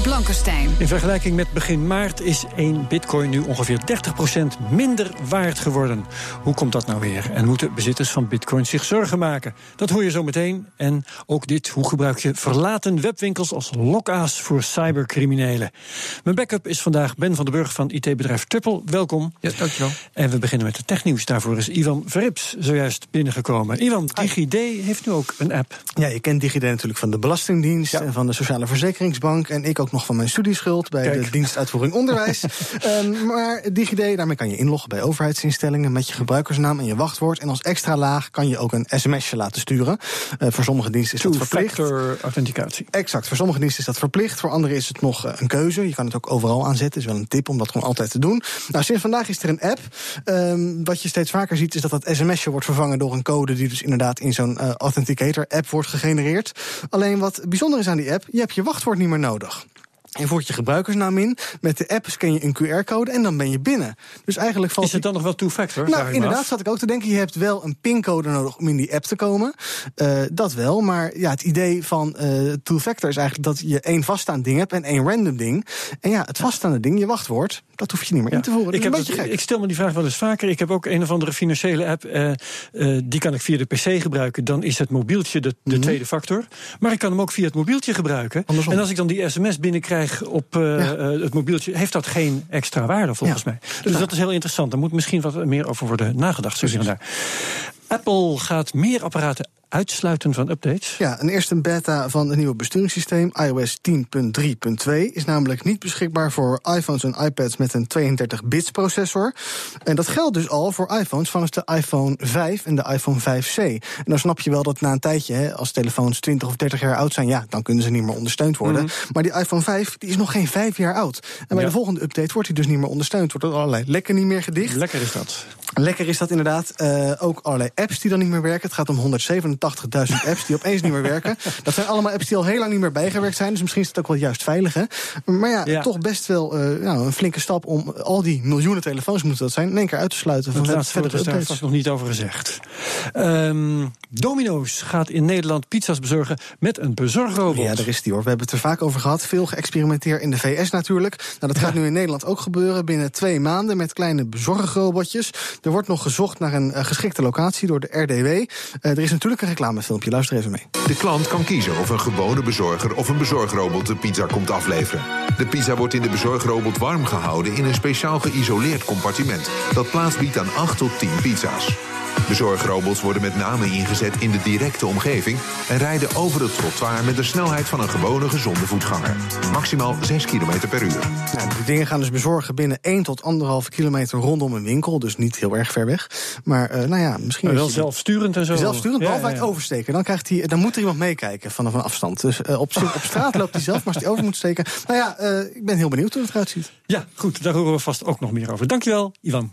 Blankenstein. In vergelijking met begin maart is één bitcoin nu ongeveer 30% minder waard geworden. Hoe komt dat nou weer? En moeten bezitters van bitcoin zich zorgen maken? Dat hoor je zo meteen. En ook dit, hoe gebruik je verlaten webwinkels als lokaas voor cybercriminelen? Mijn backup is vandaag Ben van den Burg van IT-bedrijf Tuppel. Welkom. Ja, dankjewel. En we beginnen met de technieuws. Daarvoor is Ivan Verrips zojuist binnengekomen. Ivan, DigiD heeft nu ook een app. Ja, je kent DigiD natuurlijk van de Belastingdienst en van de Sociale Verzekeringsbank. En ik ook nog van mijn studieschuld bij Kijk. de dienst uitvoering onderwijs. Ehm, maar DigiD, daarmee kan je inloggen bij overheidsinstellingen met je gebruikersnaam en je wachtwoord. En als extra laag kan je ook een sms'je laten sturen. Eh, voor sommige diensten is dat verplicht. Authenticatie. Exact, voor sommige diensten is dat verplicht. Voor anderen is het nog eh, een keuze. Je kan het ook overal aanzetten. is wel een tip om dat gewoon altijd te doen. Nou, sinds vandaag is er een app. Ehm, wat je steeds vaker ziet, is dat dat sms'je wordt vervangen door een code die dus inderdaad in zo'n eh, authenticator-app wordt gegenereerd. Alleen wat bijzonder is aan die app, je hebt je wachtwoord niet meer nodig. Je voert je gebruikersnaam in. Met de app scan je een QR-code en dan ben je binnen. Dus eigenlijk valt Is het dan nog wel two-factor? nou, inderdaad, zat ik ook te denken. Je hebt wel een pincode nodig om in die app te komen. Eh, dat wel, maar ja, het idee van eh two-factor is eigenlijk dat je één vaststaand ding hebt en één random ding. En ja, het vaststaande ding, je wachtwoord, dat hoef je niet meer in te voeren. Ik, heb een beetje het- ik stel me die vraag wel eens vaker. Ik heb ook een of andere financiële app. eh, die kan ik via de PC gebruiken. Dan is het mobieltje de, de tweede factor. Maar ik kan hem ook via het mobieltje gebruiken. Mhm. Andersom. En als ik dan die sms binnenkrijg op eh, Ja. eh, het mobieltje... heeft dat geen extra waarde volgens Ja. mij. Dus dat is heel interessant. Daar moet misschien wat meer over worden nagedacht. Zo daar. Apple gaat meer apparaten uitsluiten van updates. Ja, een eerste beta van het nieuwe besturingssysteem, iOS 10.3.2, is namelijk niet beschikbaar voor iPhones en iPads met een 32-bits processor. En dat geldt dus al voor iPhones vanaf de iPhone 5 en de iPhone 5C. En dan snap je wel dat na een tijdje, hè, als telefoons 20 of 30 jaar oud zijn, ja, dan kunnen ze niet meer ondersteund worden. Maar die iPhone 5 die is nog geen 5 jaar oud. En bij Ja. de volgende update wordt hij dus niet meer ondersteund. Wordt er allerlei lekken niet meer gedicht. Lekker is dat. Lekker is dat inderdaad. Eh, ook allerlei apps die dan niet meer werken. Het gaat om 187.000 apps die opeens niet meer werken. Dat zijn allemaal apps die al heel lang niet meer bijgewerkt zijn. Dus misschien is het ook wel juist veilig. Hè? Maar ja, Ja. toch best wel eh, nou, een flinke stap om al die miljoenen telefoons moeten dat zijn. in één keer uit te sluiten van Het ver- laatste woord verdere is daar updates. vast nog niet over gezegd. Ehm, Domino's gaat in Nederland pizza's bezorgen met een bezorgrobot. Ja, daar is die hoor. We hebben het er vaak over gehad. Veel geëxperimenteerd in de VS natuurlijk. Nou, dat gaat nu in Nederland ook gebeuren binnen twee maanden met kleine bezorgrobotjes. Er wordt nog gezocht naar een eh, geschikte locatie door de RDW. Eh, er is natuurlijk een reclamefilmpje. Luister even mee. De klant kan kiezen of een gewone bezorger of een bezorgrobot de pizza komt afleveren. De pizza wordt in de bezorgrobot warm gehouden in een speciaal geïsoleerd compartiment dat plaats biedt aan 8 tot 10 pizza's. Bezorgrobots worden met name ingezet in de directe omgeving en rijden over het trottoir met de snelheid van een gewone gezonde voetganger. Maximaal 6 km per uur. Nou, die dingen gaan dus bezorgen binnen 1 tot 1,5 kilometer rondom een winkel. Dus niet heel erg ver weg. Maar eh, nou ja, misschien. Maar wel zelfsturend en zo. Zelfsturend, behalve ja, bij ja. het oversteken. Dan, krijgt hij, dan moet er iemand meekijken vanaf een afstand. Dus eh, op, op straat loopt hij zelf, maar als hij over moet steken. Nou ja, eh, ik ben heel benieuwd hoe het eruit ziet. Ja, goed, daar horen we vast ook nog meer over. Dankjewel, Ivan.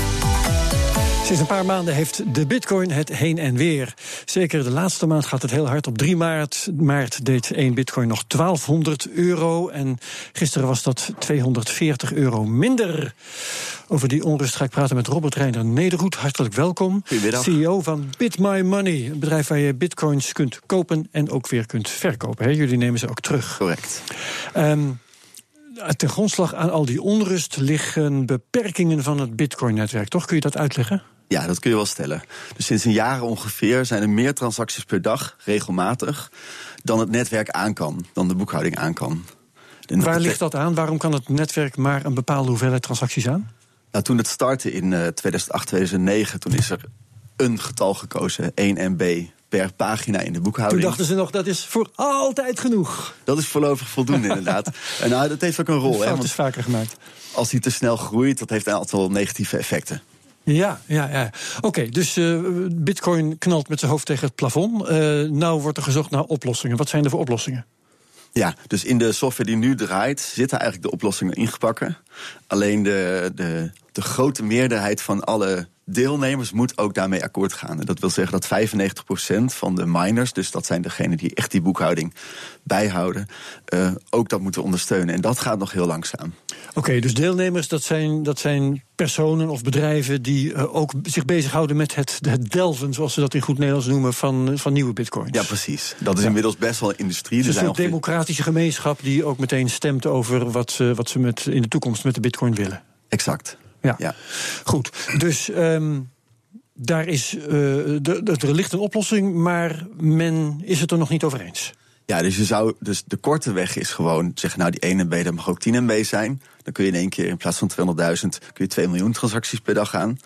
Sinds een paar maanden heeft de bitcoin het heen en weer. Zeker de laatste maand gaat het heel hard. Op 3 maart, maart deed één bitcoin nog 1200 euro. En gisteren was dat 240 euro minder. Over die onrust ga ik praten met Robert Reiner Nederhoed. Hartelijk welkom. Goedemiddag. CEO van Bit My Money. Een bedrijf waar je bitcoins kunt kopen en ook weer kunt verkopen. Jullie nemen ze ook terug. Correct. Ehm, ten grondslag aan al die onrust liggen beperkingen van het bitcoin-netwerk. Toch kun je dat uitleggen? Ja, dat kun je wel stellen. Dus sinds een jaar ongeveer zijn er meer transacties per dag, regelmatig, dan het netwerk aan kan, dan de boekhouding aan kan. En Waar ligt dat aan? Waarom kan het netwerk maar een bepaalde hoeveelheid transacties aan? Nou, toen het startte in eh, 2008, 2009, toen is er een getal gekozen, 1 MB per pagina in de Toen boekhouding. dachten ze nog, dat is voor altijd genoeg. Dat is voorlopig voldoende, inderdaad. En nou, dat heeft ook een rol. Want is vaker gemaakt. als die te snel groeit, dat heeft een aantal negatieve effecten. Ja, ja, ja. Oké, dus uh, Bitcoin knalt met zijn hoofd tegen het plafond. Uh, nou wordt er gezocht naar oplossingen. Wat zijn er voor oplossingen? Ja, dus in de software die nu draait, zitten eigenlijk de oplossingen ingepakken. Alleen de, de, de grote meerderheid van alle deelnemers moet ook daarmee akkoord gaan. En dat wil zeggen dat 95% van de miners, dus dat zijn degenen die echt die boekhouding bijhouden, uh, ook dat moeten ondersteunen. En dat gaat nog heel langzaam. Oké, dus deelnemers, dat zijn, dat zijn personen of bedrijven die uh, ook zich bezighouden met het, het delven, zoals ze dat in goed Nederlands noemen, van, van nieuwe bitcoins. Ja, precies. Dat is ja. inmiddels best wel een industrie. Dus een soort democratische gemeenschap die ook meteen stemt over wat ze, wat ze met, in de toekomst met de bitcoin willen. Exact. Ja. ja. Goed. Dus um, daar is, uh, de, de, er ligt een oplossing, maar men is het er nog niet over eens. Ja, dus, je zou, dus de korte weg is gewoon zeggen, nou die 1 MB, dat mag ook 10 MB zijn. Dan kun je in één keer in plaats van 200.000, kun je 2 miljoen transacties per dag aan.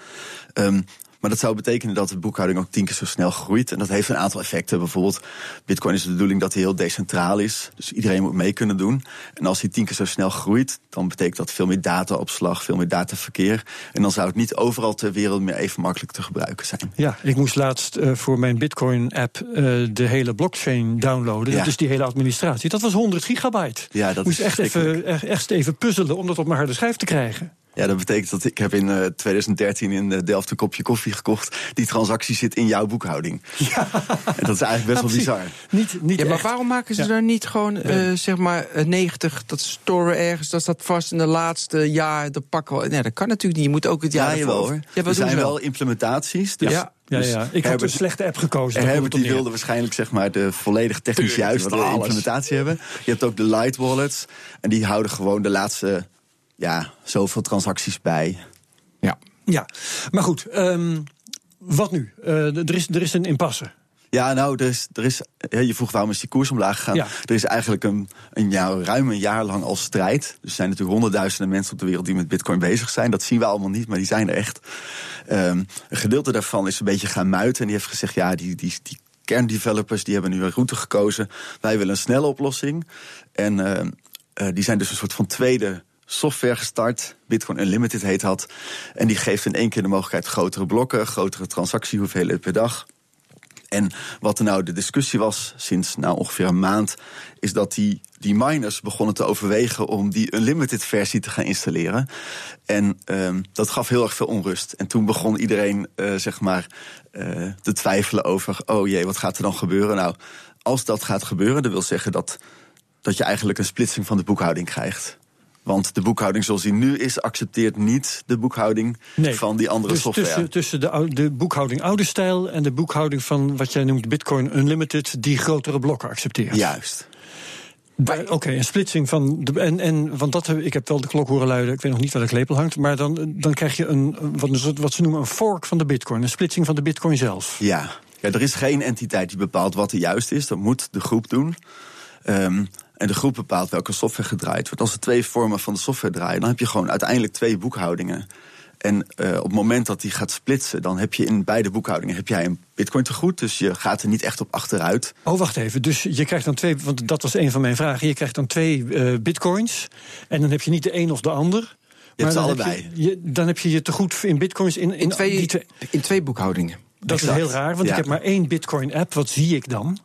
Um, maar dat zou betekenen dat de boekhouding ook tien keer zo snel groeit. En dat heeft een aantal effecten. Bijvoorbeeld, Bitcoin is de bedoeling dat hij heel decentraal is. Dus iedereen moet mee kunnen doen. En als hij tien keer zo snel groeit, dan betekent dat veel meer dataopslag, veel meer dataverkeer. En dan zou het niet overal ter wereld meer even makkelijk te gebruiken zijn. Ja, ik moest laatst uh, voor mijn Bitcoin-app uh, de hele blockchain downloaden. Ja. Dus die hele administratie. Dat was 100 gigabyte. Ja, dat moest is echt even, echt even puzzelen om dat op mijn harde schijf te krijgen. Ja, dat betekent dat ik heb in uh, 2013 in Delft een kopje koffie gekocht. Die transactie zit in jouw boekhouding. Ja. En dat is eigenlijk best wel bizar. Niet, niet ja, maar echt. waarom maken ze ja. daar niet gewoon, uh, zeg maar, 90, dat storen ergens, dat staat vast in de laatste jaar, dat pakken we. Nee, dat kan natuurlijk niet. Je moet ook het jaar ja, jawel, hoor. Ja, er zijn wel implementaties. Dus ja. Ja, ja. Ik Herbert, heb een slechte app gekozen. En Herbert die wilde waarschijnlijk zeg maar, de volledig technisch juiste implementatie hebben. Je hebt ook de light wallets. En die houden gewoon de laatste ja, zoveel transacties bij. Ja, ja. maar goed, um, wat nu? Uh, er, is, er is een impasse. Ja, nou, er is, er is, je vroeg waarom is die koers omlaag gegaan. Ja. Er is eigenlijk een, een jaar, ruim een jaar lang al strijd. Er zijn natuurlijk honderdduizenden mensen op de wereld die met bitcoin bezig zijn. Dat zien we allemaal niet, maar die zijn er echt. Um, een gedeelte daarvan is een beetje gaan muiten. En die heeft gezegd, ja, die, die, die kerndevelopers die hebben nu een route gekozen. Wij willen een snelle oplossing. En uh, uh, die zijn dus een soort van tweede software gestart. Bitcoin Unlimited heet dat. En die geeft in één keer de mogelijkheid grotere blokken, grotere transactiehoeveelheden per dag. En wat er nou de discussie was sinds nou ongeveer een maand, is dat die, die miners begonnen te overwegen om die Unlimited versie te gaan installeren. En um, dat gaf heel erg veel onrust. En toen begon iedereen uh, zeg maar uh, te twijfelen over, oh jee, wat gaat er dan gebeuren? Nou, als dat gaat gebeuren, dat wil zeggen dat, dat je eigenlijk een splitsing van de boekhouding krijgt. Want de boekhouding zoals die nu is, accepteert niet de boekhouding nee. van die andere dus software. Tussen, tussen de, de, boekhouding oude stijl en de boekhouding van wat jij noemt Bitcoin Unlimited, die grotere blokken accepteert. Juist. Oké, okay, een splitsing van. De, en, en, want dat, ik heb wel de klok horen luiden, ik weet nog niet waar de klepel hangt. Maar dan, dan krijg je een, wat, wat ze noemen een fork van de Bitcoin. Een splitsing van de Bitcoin zelf. Ja, ja er is geen entiteit die bepaalt wat er juist is. Dat moet de groep doen. Um, en de groep bepaalt welke software gedraaid wordt. Als er twee vormen van de software draaien, dan heb je gewoon uiteindelijk twee boekhoudingen. En uh, op het moment dat die gaat splitsen, dan heb je in beide boekhoudingen heb jij een bitcoin te goed. Dus je gaat er niet echt op achteruit. Oh, wacht even. Dus je krijgt dan twee, want dat was een van mijn vragen. Je krijgt dan twee uh, bitcoins. En dan heb je niet de een of de ander. Je hebt ze dan allebei. Heb je, je, dan heb je je te goed in bitcoins in, in, in, twee, die twee, in twee boekhoudingen. Dat exact. is heel raar, want ja. ik heb maar één bitcoin-app. Wat zie ik dan?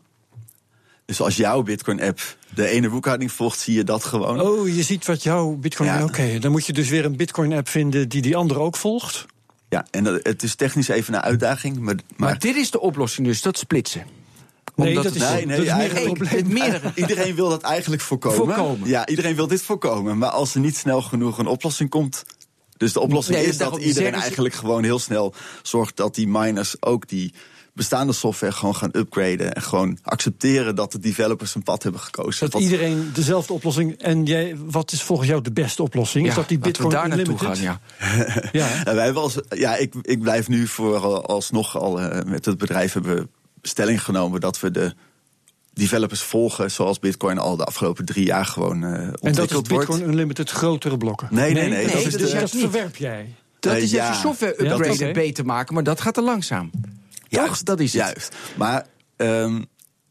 Dus als jouw Bitcoin-app de ene boekhouding volgt, zie je dat gewoon. Oh, je ziet wat jouw Bitcoin. Ja. Oké, okay. dan moet je dus weer een Bitcoin-app vinden die die andere ook volgt. Ja, en het is technisch even een uitdaging. Maar, maar... maar dit is de oplossing, dus dat splitsen. Nee, Omdat dat is, nee, nee, dat is meer het probleem. Meerdere. Iedereen wil dat eigenlijk voorkomen. voorkomen. Ja, iedereen wil dit voorkomen. Maar als er niet snel genoeg een oplossing komt. Dus de oplossing Nee, is dat iedereen ze- eigenlijk gewoon heel snel zorgt dat die miners ook die bestaande software gewoon gaan upgraden. En gewoon accepteren dat de developers een pad hebben gekozen. Dat Wat- iedereen dezelfde oplossing. En jij, wat is volgens jou de beste oplossing? is dat die we Bitcoin daar naartoe gaan, ja. Ja, wij hebben als, ja, ik, ik blijf nu voor alsnog al eh, met het bedrijf hebben we stelling genomen dat we de developers volgen zoals Bitcoin al de afgelopen drie jaar gewoon eh en dat is ontwikkeld Bitcoin wordt. Unlimited grotere blokken. Nee, nee, nee, dat, dat is dus dus dat verwerp jij. Dat Eh, is ja. software oké. beter maken, maar dat gaat te langzaam. Toch? Dat is het. Juist. Maar ehm,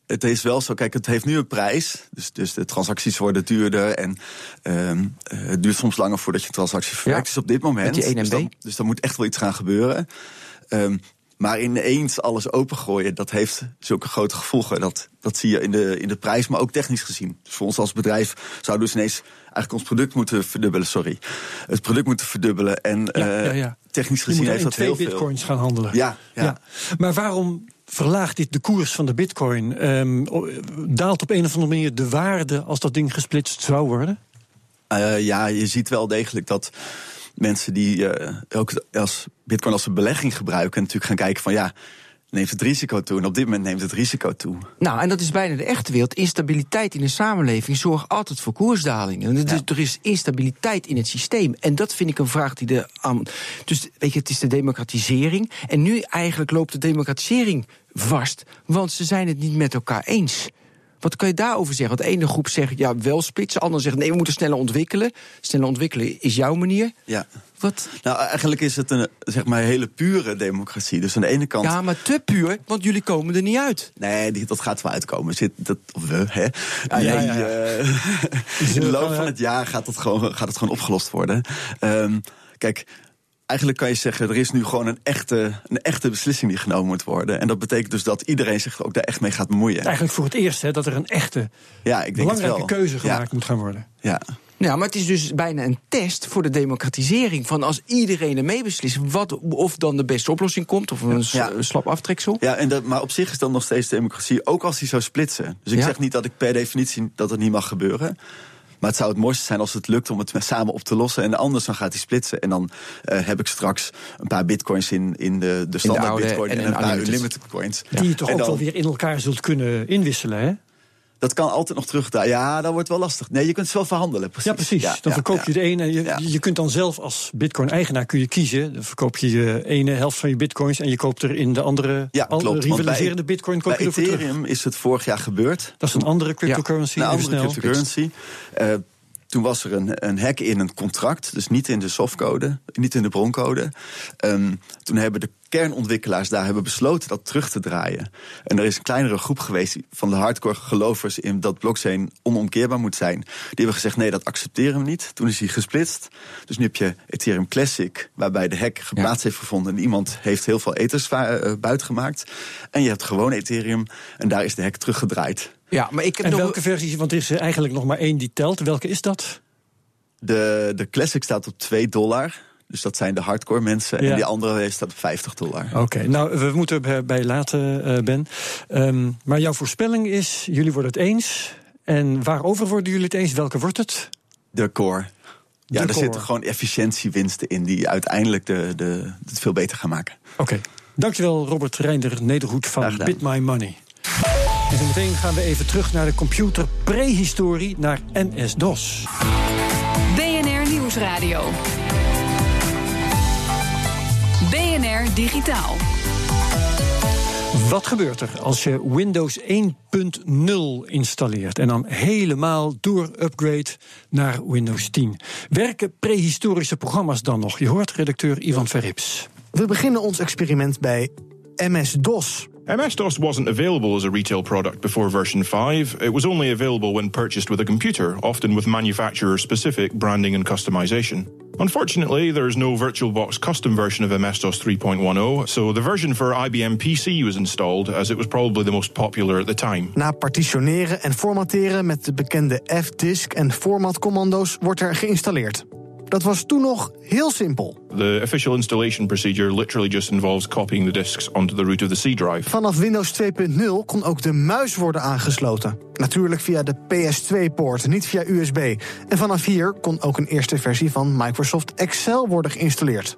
het is wel zo. Kijk, het heeft nu een prijs. Dus, dus de transacties worden duurder. En ehm, eh, het duurt soms langer voordat je een transactie verwerkt. Ja, Dus op dit moment. met die 1 dus, dan, dus dan moet echt wel iets gaan gebeuren. Ehm, maar ineens alles opengooien, dat heeft zulke grote gevolgen. Dat, dat zie je in de, in de prijs, maar ook technisch gezien. Dus voor ons als bedrijf zouden we dus ineens eigenlijk ons product moeten verdubbelen. Sorry. Het product moeten verdubbelen. En Ja, eh, ja, ja. technisch gezien heeft dat heel veel. bitcoins gaan handelen. Ja, ja. Maar waarom verlaagt dit de koers van de bitcoin? Ehm, daalt op een of andere manier de waarde als dat ding gesplitst zou worden? Eh, ja, je ziet wel degelijk dat mensen die eh, ook als Bitcoin als een belegging gebruiken, natuurlijk gaan kijken van ja, neemt het risico toe. En op dit moment neemt het risico toe. Nou, en dat is bijna de echte wereld. Instabiliteit in de samenleving zorgt altijd voor koersdalingen. En dus Er is instabiliteit in het systeem. En dat vind ik een vraag die de. Dus weet je, het is de democratisering. En nu eigenlijk loopt de democratisering vast. Want ze zijn het niet met elkaar eens. Wat kan je daarover zeggen? Want de ene groep zegt ja, wel splitsen. De andere zegt nee, we moeten sneller ontwikkelen. Sneller ontwikkelen is jouw manier. Ja. Wat? Nou, eigenlijk is het een zeg maar hele pure democratie. Dus aan de ene kant. Ja, maar te puur, want jullie komen er niet uit. Nee, die, dat gaat wel uitkomen. Zit, dat, of we, hè? ja, Nee, ja, ja. eh, in de loop van het jaar gaat het gewoon, gaat het gewoon opgelost worden. Ehm, kijk, eigenlijk kan je zeggen, er is nu gewoon een echte, een echte beslissing die genomen moet worden. En dat betekent dus dat iedereen zich ook daar echt mee gaat bemoeien. Eigenlijk voor het eerst hè, dat er een echte Ja, ik denk het belangrijke wel. keuze Ja. gemaakt moet gaan worden. Ja. Ja, maar het is dus bijna een test voor de democratisering. Van als iedereen er mee beslist, wat, of dan de beste oplossing komt, of een Ja. slap aftreksel. Ja, en dat, maar op zich is dan nog steeds democratie, ook als die zou splitsen. Dus ik Ja. zeg niet dat ik per definitie dat het niet mag gebeuren. Maar het zou het mooiste zijn als het lukt om het samen op te lossen. En anders dan gaat hij splitsen. En dan eh, heb ik straks een paar bitcoins in, in de, de standaard oude bitcoin en en, een paar unlimited. unlimited coins. Die je toch En ook dan- wel weer in elkaar zult kunnen inwisselen, hè? Dat kan altijd nog terugdraaien. Ja, dat wordt wel lastig. Nee, je kunt het wel verhandelen. Precies. Ja, precies. dan verkoop je de ene. en Je, je kunt dan zelf als Bitcoin-eigenaar kun je kiezen. Dan verkoop je je ene helft van je Bitcoins en je koopt er in de andere Ja, al- klopt. Want rivaliserende bij- Bitcoin koop Bij je ervoor terug. Ethereum is het vorig jaar gebeurd. Dat is een andere cryptocurrency. Een andere snel. cryptocurrency. Eh, toen was er een, een hack in een contract, dus niet in de softcode, niet in de broncode. Ehm, toen hebben de kernontwikkelaars daar hebben besloten dat terug te draaien. En er is een kleinere groep geweest van de hardcore gelovers in dat blockchain onomkeerbaar moet zijn. Die hebben gezegd: nee, dat accepteren we niet. Toen is hij gesplitst. Dus nu heb je Ethereum Classic, waarbij de hack geplaatst heeft gevonden. En iemand heeft heel veel ethers uh, buiten gemaakt. En je hebt gewoon Ethereum en daar is de hack teruggedraaid. Ja, maar ik heb En nog welke versie? Want er is eigenlijk nog maar één die telt. Welke is dat? De, de Classic staat op 2 dollar. Dus dat zijn de hardcore mensen. Ja. En die andere staat op 50 dollar. Oké, nou, we moeten er bij laten, uh, Ben. Um, maar jouw voorspelling is, jullie worden het eens. En waarover worden jullie het eens? Welke wordt het? De core. Ja, er core. zitten gewoon efficiëntiewinsten in die uiteindelijk de, de, het veel beter gaan maken. Oké. Okay. Dankjewel, Robert Reinder Nederhoed van Bit My Money. En zo meteen gaan we even terug naar de computer prehistorie, naar NS-DOS. BNR Nieuwsradio. Digitaal. Wat gebeurt er als je Windows 1.0 installeert en dan helemaal door upgrade naar Windows 10? Werken prehistorische programma's dan nog? Je hoort redacteur Ivan Verrips. We beginnen ons experiment bij MS-DOS. MS-DOS wasn't available as a retail product before version 5. It was only available when purchased with a computer, often with manufacturer-specific branding and customization. Unfortunately, there is no VirtualBox custom version of MS-DOS 3.10, so the version for IBM PC was installed as it was probably the most popular at the time. Na partitioneren en formateren met de bekende F-disk en formatcommando's wordt er geïnstalleerd. Dat was toen nog heel simpel. The official installation procedure literally just involves copying the disks onto the root of the C drive. Vanaf Windows 2.0 kon ook de muis worden aangesloten. Natuurlijk via de PS2-poort, niet via USB. En vanaf hier kon ook een eerste versie van Microsoft Excel worden geïnstalleerd.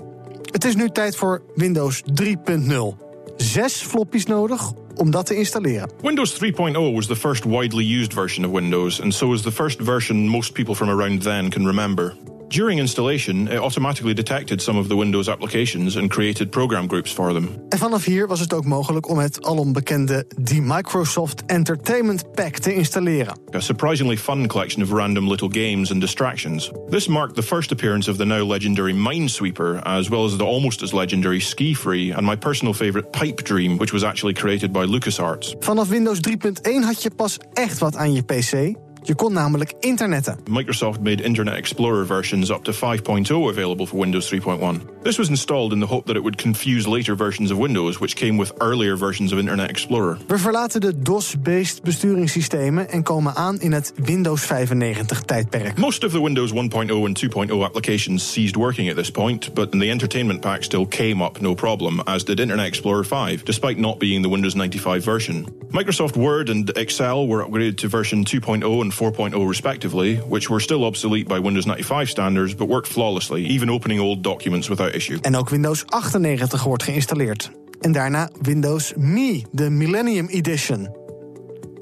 Het is nu tijd voor Windows 3.0. Zes floppies nodig om dat te installeren. Windows 3.0 was the first widely used version of Windows, and so is the first version most people from around then can remember. During installation, it automatically detected some of the Windows applications and created program groups for them. En vanaf hier was het ook mogelijk om het alom bekende The Microsoft Entertainment Pack te installeren. A surprisingly fun collection of random little games and distractions. This marked the first appearance of the now legendary Minesweeper, as well as the almost as legendary Ski Free, and my personal favorite Pipe Dream, which was actually created by LucasArts. Vanaf Windows 3.1 had je pas echt wat aan je PC. Je kon namelijk internetten. Microsoft made Internet Explorer versions up to 5.0 available for Windows 3.1. This was installed in the hope that it would confuse later versions of Windows, which came with earlier versions of Internet Explorer. We verlaten de DOS-based besturingssystemen en komen aan in het Windows 95 tijdperk. Most of the Windows 1.0 and 2.0 applications ceased working at this point, but the Entertainment Pack still came up no problem, as did Internet Explorer 5, despite not being the Windows 95 version. Microsoft Word and Excel were upgraded to version 2.0 and 4.0 respectively, which were still obsolete by Windows 95 standards, but worked flawlessly, even opening old documents without issue. En ook Windows 98 wordt geïnstalleerd. En daarna Windows Me, de Millennium Edition.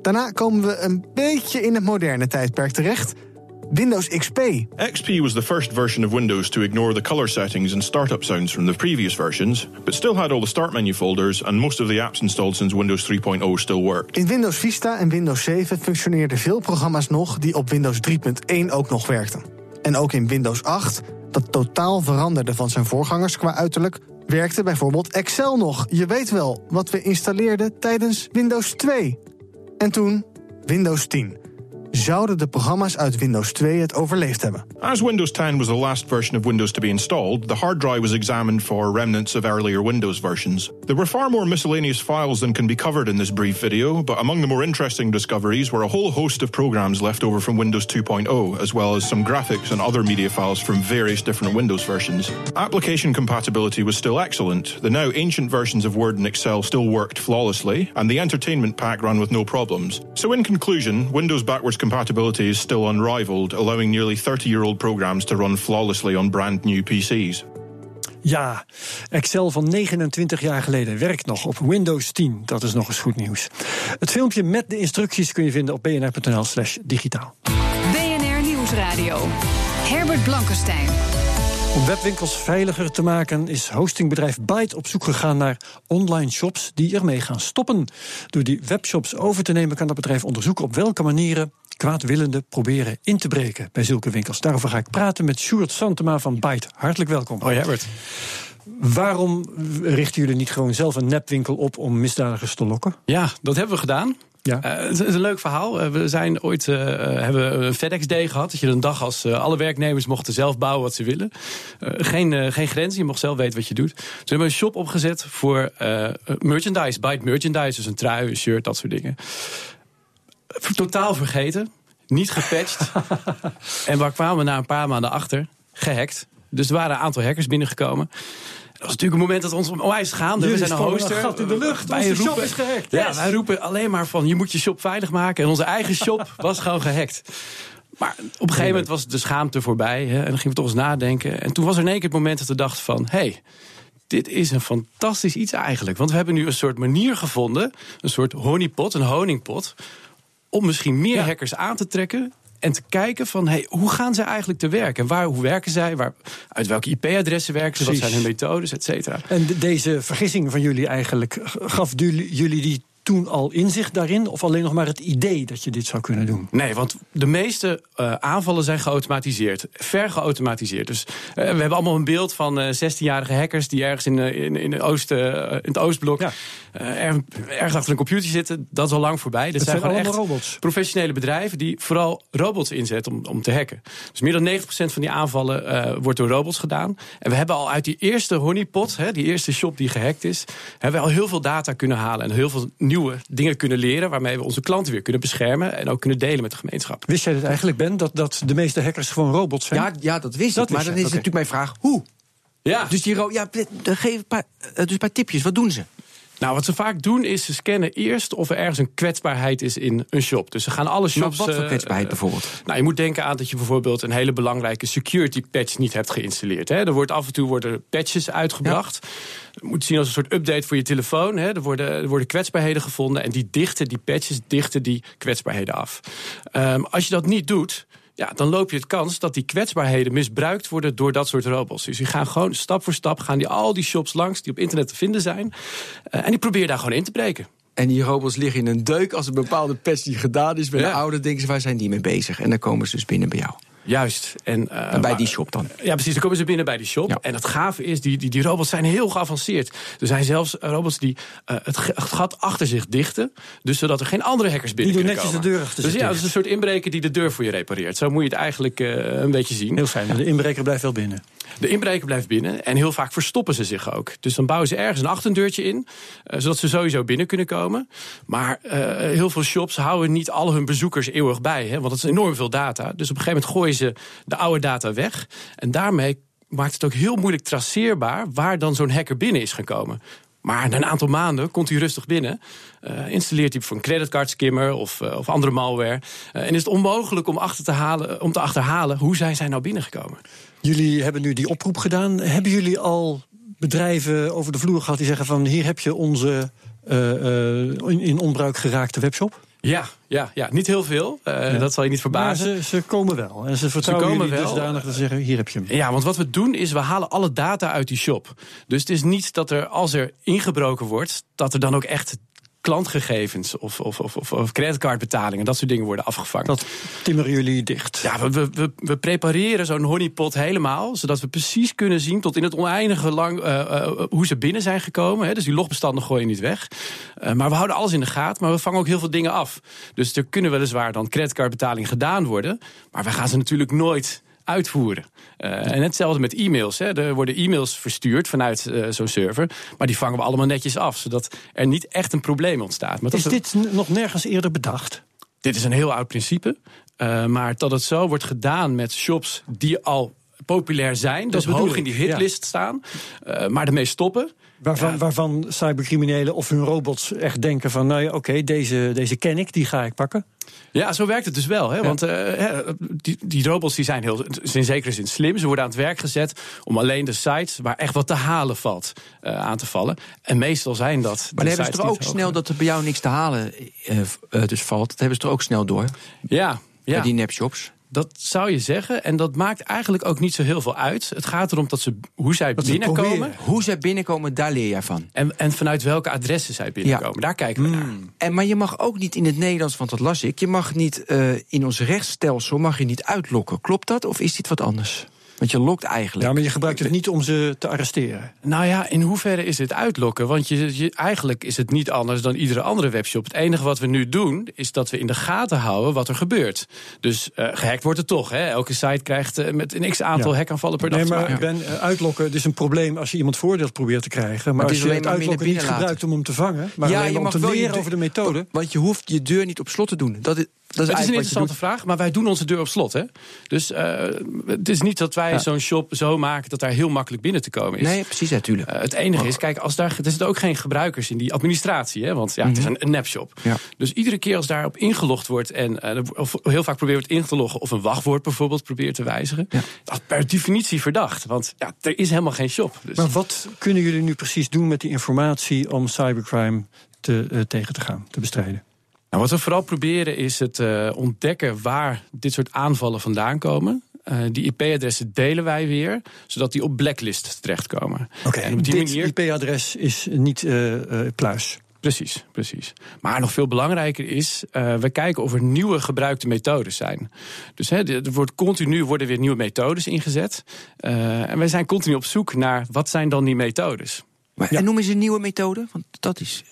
Daarna komen we een beetje in het moderne tijdperk terecht. Windows XP. XP was the first version of Windows to ignore the color settings and startup sounds from the previous versions, but still had all the start menu folders and most of the apps installed since Windows 3.0 still worked. In Windows Vista en Windows 7 functioneerden veel programma's nog die op Windows 3.1 ook nog werkten. En ook in Windows 8, dat totaal veranderde van zijn voorgangers qua uiterlijk, werkte bijvoorbeeld Excel nog. Je weet wel wat we installeerden tijdens Windows 2. En toen Windows 10. Zouden de programma's uit Windows 2 het overleefd hebben? As Windows 10 was the last version of Windows to be installed, the hard drive was examined for remnants of earlier Windows versions. There were far more miscellaneous files than can be covered in this brief video, but among the more interesting discoveries were a whole host of programs left over from Windows 2.0, as well as some graphics and other media files from various different Windows versions. Application compatibility was still excellent. The now ancient versions of Word and Excel still worked flawlessly, and the entertainment pack ran with no problems. So, in conclusion, Windows backwards compatibility is still unrivaled, allowing nearly 30 year old programs to run flawlessly on brand new PCs. Ja, Excel van 29 jaar geleden werkt nog op Windows 10. Dat is nog eens goed nieuws. Het filmpje met de instructies kun je vinden op bnr.nl/slash digitaal. BNR Nieuwsradio. Herbert Blankenstein. Om webwinkels veiliger te maken is hostingbedrijf Byte op zoek gegaan naar online shops die ermee gaan stoppen. Door die webshops over te nemen kan dat bedrijf onderzoeken op welke manieren kwaadwillenden proberen in te breken bij zulke winkels. Daarover ga ik praten met Sjoerd Santema van Byte. Hartelijk welkom. Hoi Herbert. Waarom richten jullie niet gewoon zelf een nepwinkel op om misdadigers te lokken? Ja, dat hebben we gedaan. Ja. Uh, het is een leuk verhaal. Uh, we zijn ooit uh, hebben een FedEx Day gehad. Dat je een dag als alle werknemers mochten zelf bouwen wat ze willen. geen, geen grenzen, je mocht zelf weten wat je doet. Dus we hebben een shop opgezet voor merchandise. Byte merchandise, dus een trui, een shirt, dat soort dingen. Totaal vergeten. Niet gepatcht. en waar kwamen we na een paar maanden achter? Gehackt. Dus er waren een aantal hackers binnengekomen. Dat was natuurlijk een moment dat ons onwijs gaande. Jullie we zijn een hoster. Een gat in de lucht. Wij Onze roepen, shop is gehackt. Ja, Yes. wij roepen alleen maar van je moet je shop veilig maken. En onze eigen shop was gewoon gehackt. Maar op een gegeven moment was de schaamte voorbij. Hè, en dan gingen we toch eens nadenken. En toen was er in één keer het moment dat we dachten van... hey, dit is een fantastisch iets eigenlijk. Want we hebben nu een soort manier gevonden. Een soort honeypot, een honingpot. Om misschien meer hackers aan te trekken. En te kijken van, hey, hoe gaan zij eigenlijk te werk? En waar, hoe werken zij? Waar, uit welke IP-adressen werken ze? Wat zijn hun methodes, et cetera? En de- deze vergissing van jullie eigenlijk, gaf jullie die toen al inzicht daarin? Of alleen nog maar het idee dat je dit zou kunnen doen? Nee, want de meeste eh, aanvallen zijn geautomatiseerd. Ver geautomatiseerd. Dus eh, we hebben allemaal een beeld van eh 16-jarige hackers... die ergens in, in, in, de oost, in het Oostblok... eh, erg- achter een computer zitten. Dat is al lang voorbij. Dat Het zijn gewoon echt robots. professionele bedrijven... die vooral robots inzetten om, om te hacken. Dus meer dan 90% van die aanvallen eh, wordt door robots gedaan. En we hebben al uit die eerste honeypot... Hè, die eerste shop die gehackt is... hebben we al heel veel data kunnen halen... en heel veel nieuwe dingen kunnen leren... waarmee we onze klanten weer kunnen beschermen... en ook kunnen delen met de gemeenschap. Wist jij dit eigenlijk, Ben, dat, dat de meeste hackers gewoon robots zijn? Ja, ja, dat wist Dat ik. Maar wist dan is natuurlijk mijn vraag, hoe? Ja. Dus die ja, dan geef een paar, eh, dus een paar tipjes. Wat doen ze? Nou, wat ze vaak doen is ze scannen eerst of er ergens een kwetsbaarheid is in een shop. Dus ze gaan alle Maar shops. wat voor eh, kwetsbaarheid eh, bijvoorbeeld? Nou, je moet denken aan dat je bijvoorbeeld een hele belangrijke security patch niet hebt geïnstalleerd. Hè. Er wordt af en toe worden patches uitgebracht. Je moet zien als een soort update voor je telefoon. Hè. Er, worden, er worden kwetsbaarheden gevonden en die dichten, die patches dichten die kwetsbaarheden af. Ehm, als je dat niet doet. Ja, dan loop je het kans dat die kwetsbaarheden misbruikt worden door dat soort robots. Dus die gaan gewoon stap voor stap gaan die al die shops langs die op internet te vinden zijn. Uh, en die proberen daar gewoon in te breken. En die robots liggen in een deuk als een bepaalde die gedaan is bij ja. de oude. Denken ze, waar zijn die mee bezig? En dan komen ze dus binnen bij jou. Juist. En, uh, bij die shop dan? Ja, precies. Dan komen ze binnen bij die shop. En het gave is, die, die, die robots zijn heel geavanceerd. Er zijn zelfs robots die uh, het, gat achter zich dichten. Dus zodat er geen andere hackers binnen die kunnen netjes komen. de deur achter Dus ja, dat is een soort inbreker die de deur voor je repareert. Zo moet je het eigenlijk uh, een beetje zien. Heel fijn. De inbreker blijft wel binnen. De inbreker blijft binnen en heel vaak verstoppen ze zich ook. Dus dan bouwen ze ergens een achterdeurtje in, uh, zodat ze sowieso binnen kunnen komen. Maar uh, heel veel shops houden niet al hun bezoekers eeuwig bij, hè, want het is enorm veel data. Dus op een gegeven moment gooien ze de oude data weg. En daarmee maakt het ook heel moeilijk traceerbaar waar dan zo'n hacker binnen is gekomen. Maar na een aantal maanden komt hij rustig binnen. Uh, installeert hij voor een creditcardskimmer of, uh, of andere malware. Uh, en is het onmogelijk om, achter te halen, om te achterhalen hoe zijn zij nou binnengekomen. Jullie hebben nu die oproep gedaan. Hebben jullie al bedrijven over de vloer gehad die zeggen van hier heb je onze in, in onbruik geraakte webshop? Ja, ja, ja, niet heel veel. Uh, ja. Dat zal je niet verbazen. Ze, ze komen wel. En ze vertrouwen ze komen wel. dusdanig te zeggen, hier heb je hem. Ja, want wat we doen is, we halen alle data uit die shop. Dus het is niet dat er, als er ingebroken wordt... dat er dan ook echt klantgegevens of, of, of, of creditcardbetalingen, dat soort dingen worden afgevangen. Dat timmeren jullie dicht? Ja, we, we, we prepareren zo'n honeypot helemaal, zodat we precies kunnen zien tot in het oneindige lang uh, uh, hoe ze binnen zijn gekomen. Hè. Dus die logbestanden gooien niet weg. Uh, maar we houden alles in de gaten, maar we vangen ook heel veel dingen af. Dus er kunnen weliswaar dan creditcardbetalingen gedaan worden, maar we gaan ze natuurlijk nooit uitvoeren. Uh, en hetzelfde met e-mails. Hè. Er worden e-mails verstuurd vanuit uh, zo'n server. Maar die vangen we allemaal netjes af. Zodat er niet echt een probleem ontstaat. Maar is dit nog nergens eerder bedacht? Dit is een heel oud principe. Uh, maar dat het zo wordt gedaan met shops die al populair zijn. Dus hoog in die hitlist ja. staan. maar ermee stoppen. Waarvan, ja. waarvan cybercriminelen of hun robots echt denken van... nou ja, oké, okay, deze, deze ken ik, die ga ik pakken. Ja, zo werkt het dus wel. Hè? Ja. Want uh, die, die robots die zijn heel, in zekere zin slim. Ze worden aan het werk gezet om alleen de sites waar echt wat te halen valt uh, aan te vallen. En meestal zijn dat. Maar dan hebben ze toch ook snel dat er bij jou niks te halen uh, dus valt. Dat hebben ze toch ook snel door? Ja. ja. Bij die nepshops. Dat zou je zeggen. En dat maakt eigenlijk ook niet zo heel veel uit. Het gaat erom dat ze, hoe zij dat binnenkomen. Hoe zij binnenkomen, daar leer jij van. En, en vanuit welke adressen zij binnenkomen. Ja. Daar kijken we mm. naar. En, maar je mag ook niet in het Nederlands, want dat las ik. Je mag niet uh, in ons rechtsstelsel mag je niet uitlokken. Klopt dat of is dit wat anders? Want je lokt eigenlijk. Ja, maar je gebruikt het niet om ze te arresteren. Nou ja, in hoeverre is het uitlokken? Want je, je, eigenlijk is het niet anders dan iedere andere webshop. Het enige wat we nu doen, is dat we in de gaten houden wat er gebeurt. Dus uh, gehackt wordt het toch. Hè? Elke site krijgt uh, met een x-aantal ja. hackaanvallen per dag. Nee, maar ben, uh, uitlokken het is een probleem als je iemand voordeel probeert te krijgen. Maar, maar als je het uitlokken niet gebruikt om hem te vangen, maar ja, je mag om te leren over de methode. Want je hoeft je deur niet op slot te doen. Dat is, dat is het is een interessante vraag, maar wij doen onze deur op slot. Hè? Dus uh, het is niet dat wij ja. zo'n shop zo maken dat daar heel makkelijk binnen te komen is. Nee, precies, natuurlijk. Uh, het enige is, kijk, als daar, er zitten ook geen gebruikers in die administratie, hè? want ja, het is een, een nepshop. Ja. Dus iedere keer als daarop ingelogd wordt en uh, of heel vaak probeert wordt in te loggen of een wachtwoord bijvoorbeeld probeert te wijzigen, ja. dat is per definitie verdacht, want ja, er is helemaal geen shop. Dus. Maar wat kunnen jullie nu precies doen met die informatie om cybercrime te, tegen te gaan, te bestrijden? Nou, wat we vooral proberen is het uh, ontdekken waar dit soort aanvallen vandaan komen. Uh, die IP-adressen delen wij weer, zodat die op blacklist terechtkomen. Oké, okay, en dit manier... IP-adres is niet uh, pluis. Precies, precies. Maar nog veel belangrijker is, uh, we kijken of er nieuwe gebruikte methodes zijn. Dus hè, er wordt continu worden weer nieuwe methodes ingezet. Uh, en wij zijn continu op zoek naar wat zijn dan die methodes. Maar, ja. En noem eens een nieuwe methode, want dat is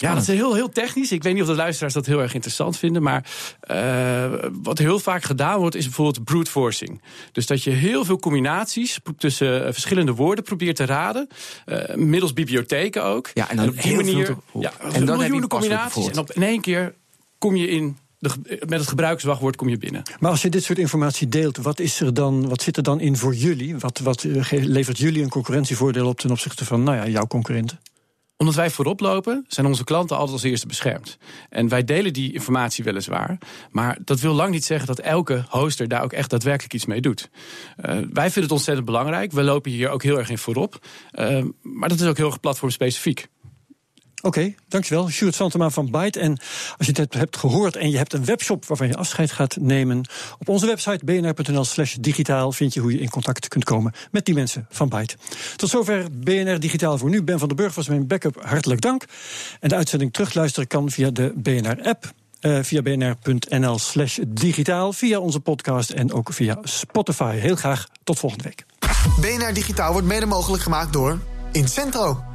ja, dat is heel, heel technisch. Ik weet niet of de luisteraars dat heel erg interessant vinden. Maar uh, wat heel vaak gedaan wordt, is bijvoorbeeld brute forcing. Dus dat je heel veel combinaties tussen verschillende woorden probeert te raden. Uh, middels bibliotheken ook. Ja, en, dan en op die manier. Veel ja, en dan miljoenen combinaties. En op in één keer kom je in de, met het gebruikerswachtwoord kom je binnen. Maar als je dit soort informatie deelt, wat, is er dan, wat zit er dan in voor jullie? Wat, wat levert jullie een concurrentievoordeel op ten opzichte van nou ja, jouw concurrenten? Omdat wij voorop lopen, zijn onze klanten altijd als eerste beschermd. En wij delen die informatie weliswaar. Maar dat wil lang niet zeggen dat elke hoster daar ook echt daadwerkelijk iets mee doet. Uh, wij vinden het ontzettend belangrijk. We lopen hier ook heel erg in voorop. Uh, maar dat is ook heel erg platformspecifiek. Oké, dankjewel. Sjoerd Santema van Byte. En als je het hebt gehoord en je hebt een webshop waarvan je afscheid gaat nemen... op onze website bnr.nl slash digitaal vind je hoe je in contact kunt komen met die mensen van Byte. Tot zover BNR Digitaal voor nu. Ben van den Burg was mijn backup. Hartelijk dank. En de uitzending terugluisteren kan via de BNR-app. Uh, via bnr.nl slash digitaal, via onze podcast en ook via Spotify. Heel graag tot volgende week. BNR Digitaal wordt mede mogelijk gemaakt door Incentro